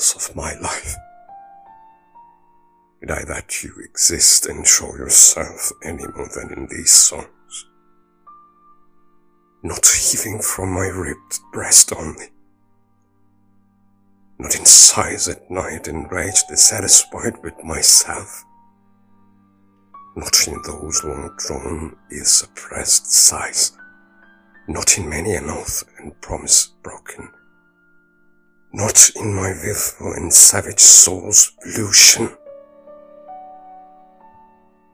of my life. Did I that you exist and show yourself any more than in these songs? Not heaving from my ripped breast only. Not in sighs at night enraged, dissatisfied with myself. Not in those long drawn, ill suppressed sighs. Not in many an oath and promise broken. Not in my willful and savage soul's pollution.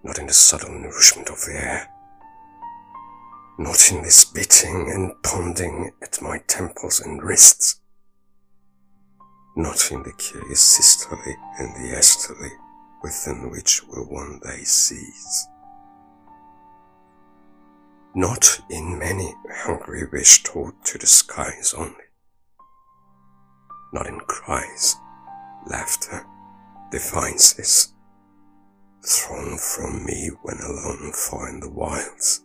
Not in the subtle nourishment of the air, not in this beating and pounding at my temples and wrists, not in the curious systole and diastole within which will one day cease. Not in many hungry wish taught to the skies only, not in cries, laughter, defiances, thrown from me when alone far in the wilds,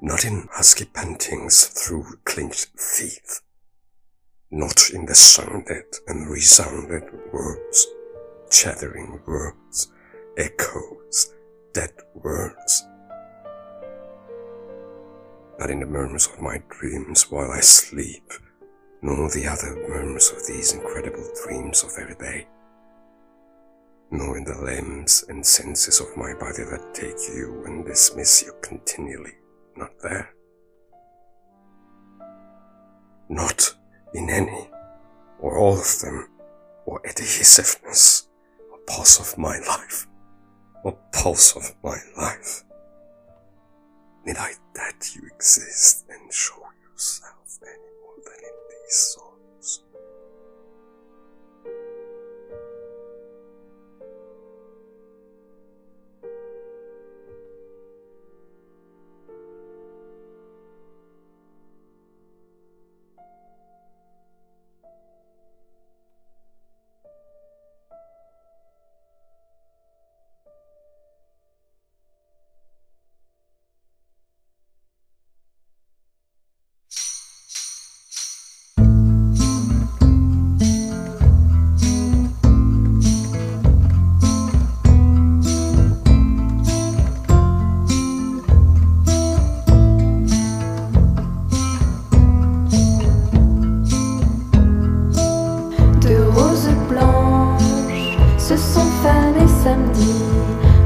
not in husky pantings through clenched teeth, not in the sounded and resounded words, chattering words, echoes, dead words, not in the murmurs of my dreams while I sleep, nor the other murmurs of these incredible dreams of every day nor in the limbs and senses of my body that take you and dismiss you continually, not there. Not in any, or all of them, or adhesiveness, or pulse of my life, or pulse of my life. Need I that you exist and show yourself more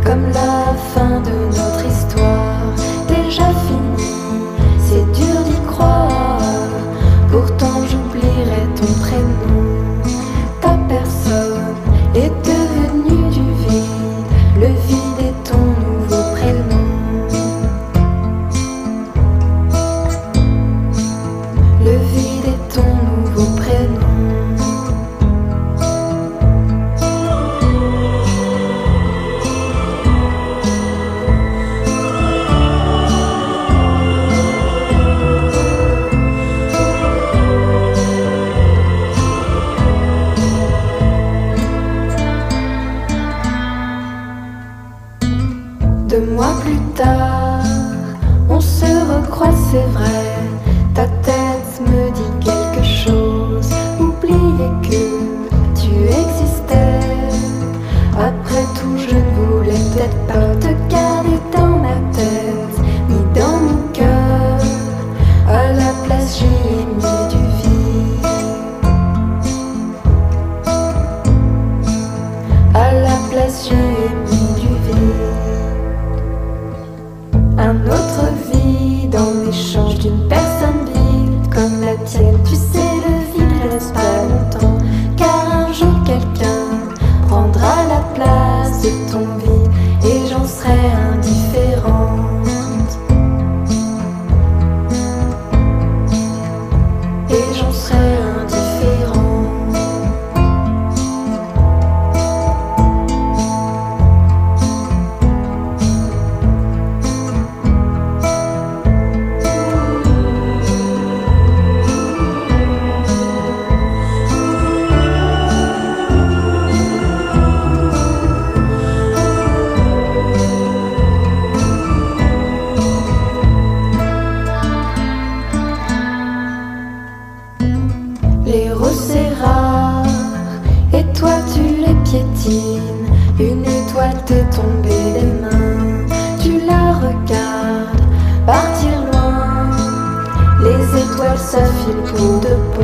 comme la fin de notre histoire. c'est vrai. can bon.